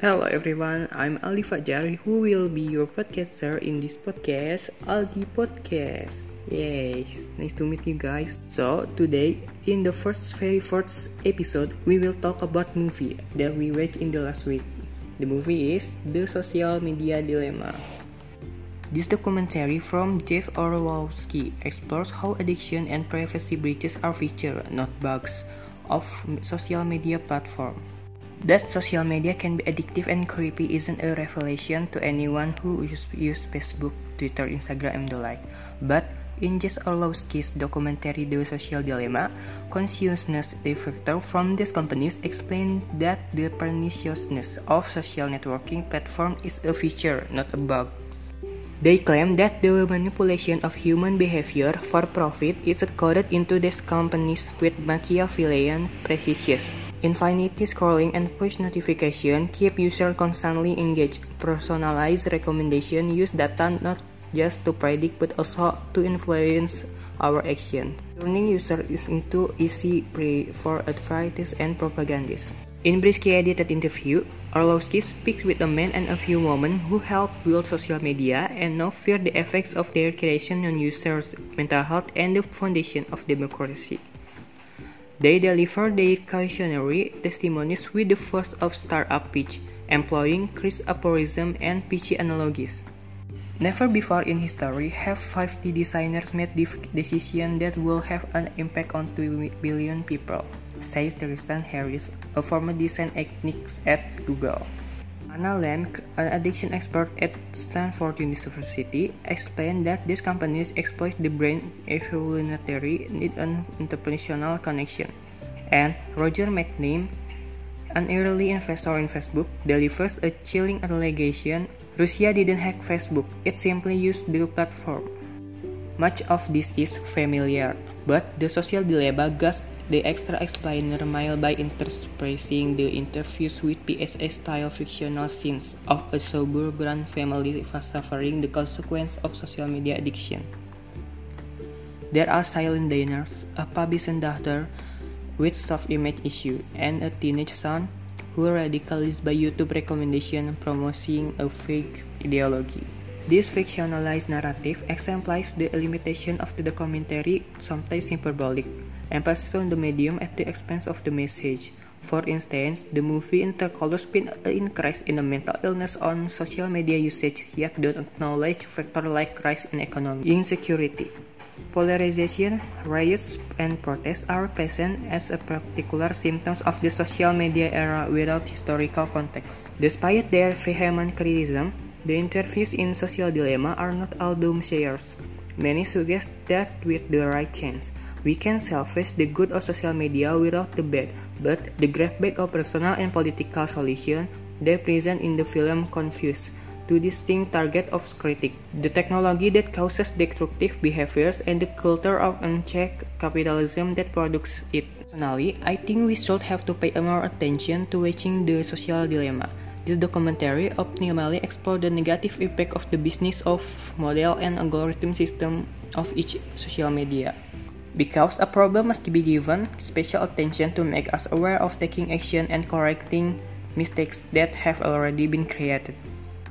Hello everyone, I'm Ali Fajar who will be your podcaster in this podcast, Aldi Podcast. Yes, nice to meet you guys. So today, in the first very first episode, we will talk about movie that we watched in the last week. The movie is The Social Media Dilemma. This documentary from Jeff Orlowski explores how addiction and privacy breaches are features, not bugs, of social media platform. That social media can be addictive and creepy isn't a revelation to anyone who use, use Facebook, Twitter, Instagram, and the like. But in Jeff Orlowski's documentary The Social Dilemma, consciousness defector from these companies explain that the perniciousness of social networking platform is a feature, not a bug. They claim that the manipulation of human behavior for profit is coded into these companies with Machiavellian precision. Infinity scrolling and push notification keep users constantly engaged. Personalized recommendation use data not just to predict but also to influence our actions, turning users is into easy prey for advertisers and propagandists. In Brisky edited interview, Orlowski speaks with a man and a few women who helped build social media and now fear the effects of their creation on users' mental health and the foundation of democracy. They deliver their cautionary testimonies with the force of startup pitch, employing crisp aphorism and pitchy analogies. Never before in history have 5D designers made decisions that will have an impact on 2 billion people says Tristan Harris, a former design ethics at Google. Anna Lam, an addiction expert at Stanford University, explained that these companies exploit the brain's evolutionary need an interpersonal connection. And Roger McNeil, an early investor in Facebook, delivers a chilling allegation Russia didn't hack Facebook, it simply used the platform. Much of this is familiar, but the social dilemma goes the extra explainer mile by interspersing the interviews with PSA-style fictional scenes of a suburban family suffering the consequence of social media addiction. There are silent diners, a pubescent daughter with self-image issue, and a teenage son who radicalized by YouTube recommendation promoting a fake ideology. This fictionalized narrative exemplifies the limitation of the documentary, sometimes hyperbolic emphasis on the medium at the expense of the message. For instance, the movie Intercolor spin an increase in the mental illness on social media usage, yet don't acknowledge factors like rise in economic insecurity. Polarization, riots, and protests are present as a particular symptoms of the social media era without historical context. Despite their vehement criticism, the interviews in Social Dilemma are not all doomsayers. Many suggest that with the right chance, we can salvage the good of social media without the bad, but the graphic of personal and political solution they present in the film confuse two distinct target of critique. The technology that causes destructive behaviors and the culture of unchecked capitalism that produces it. Personally, I think we should have to pay more attention to watching the social dilemma. This documentary optimally explores the negative effect of the business of model and algorithm system of each social media. Because a problem must be given special attention to make us aware of taking action and correcting mistakes that have already been created.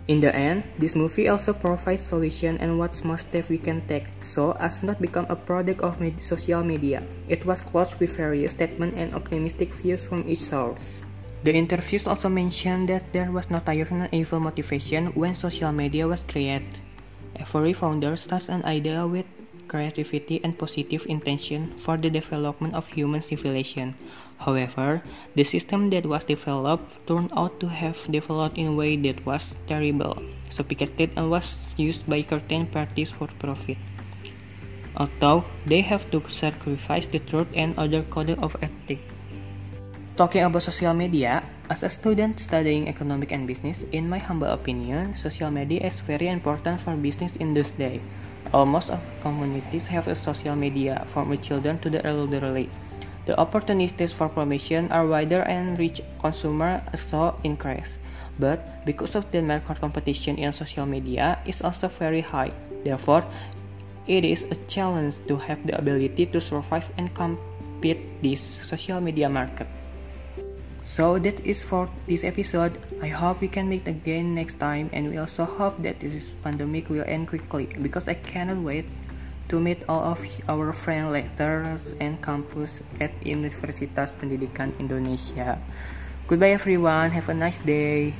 In the end, this movie also provides solution and what small steps we can take so as not become a product of med social media. It was closed with various statements and optimistic views from each source. The interviews also mentioned that there was no and evil motivation when social media was created. Every founder starts an idea with creativity, and positive intention for the development of human civilization. However, the system that was developed turned out to have developed in a way that was terrible, sophisticated, and was used by certain parties for profit. Although they have to sacrifice the truth and other code of ethics. Talking about social media, as a student studying economic and business, in my humble opinion, social media is very important for business in this day. Almost all communities have a social media, from the children to the elderly. The opportunities for promotion are wider and reach consumer so increase. But because of the market competition in social media is also very high, therefore it is a challenge to have the ability to survive and compete this social media market. So that is for this episode. I hope we can meet again next time and we also hope that this pandemic will end quickly because I cannot wait to meet all of our friend lecturers and campus at Universitas Pendidikan Indonesia. Goodbye everyone. Have a nice day.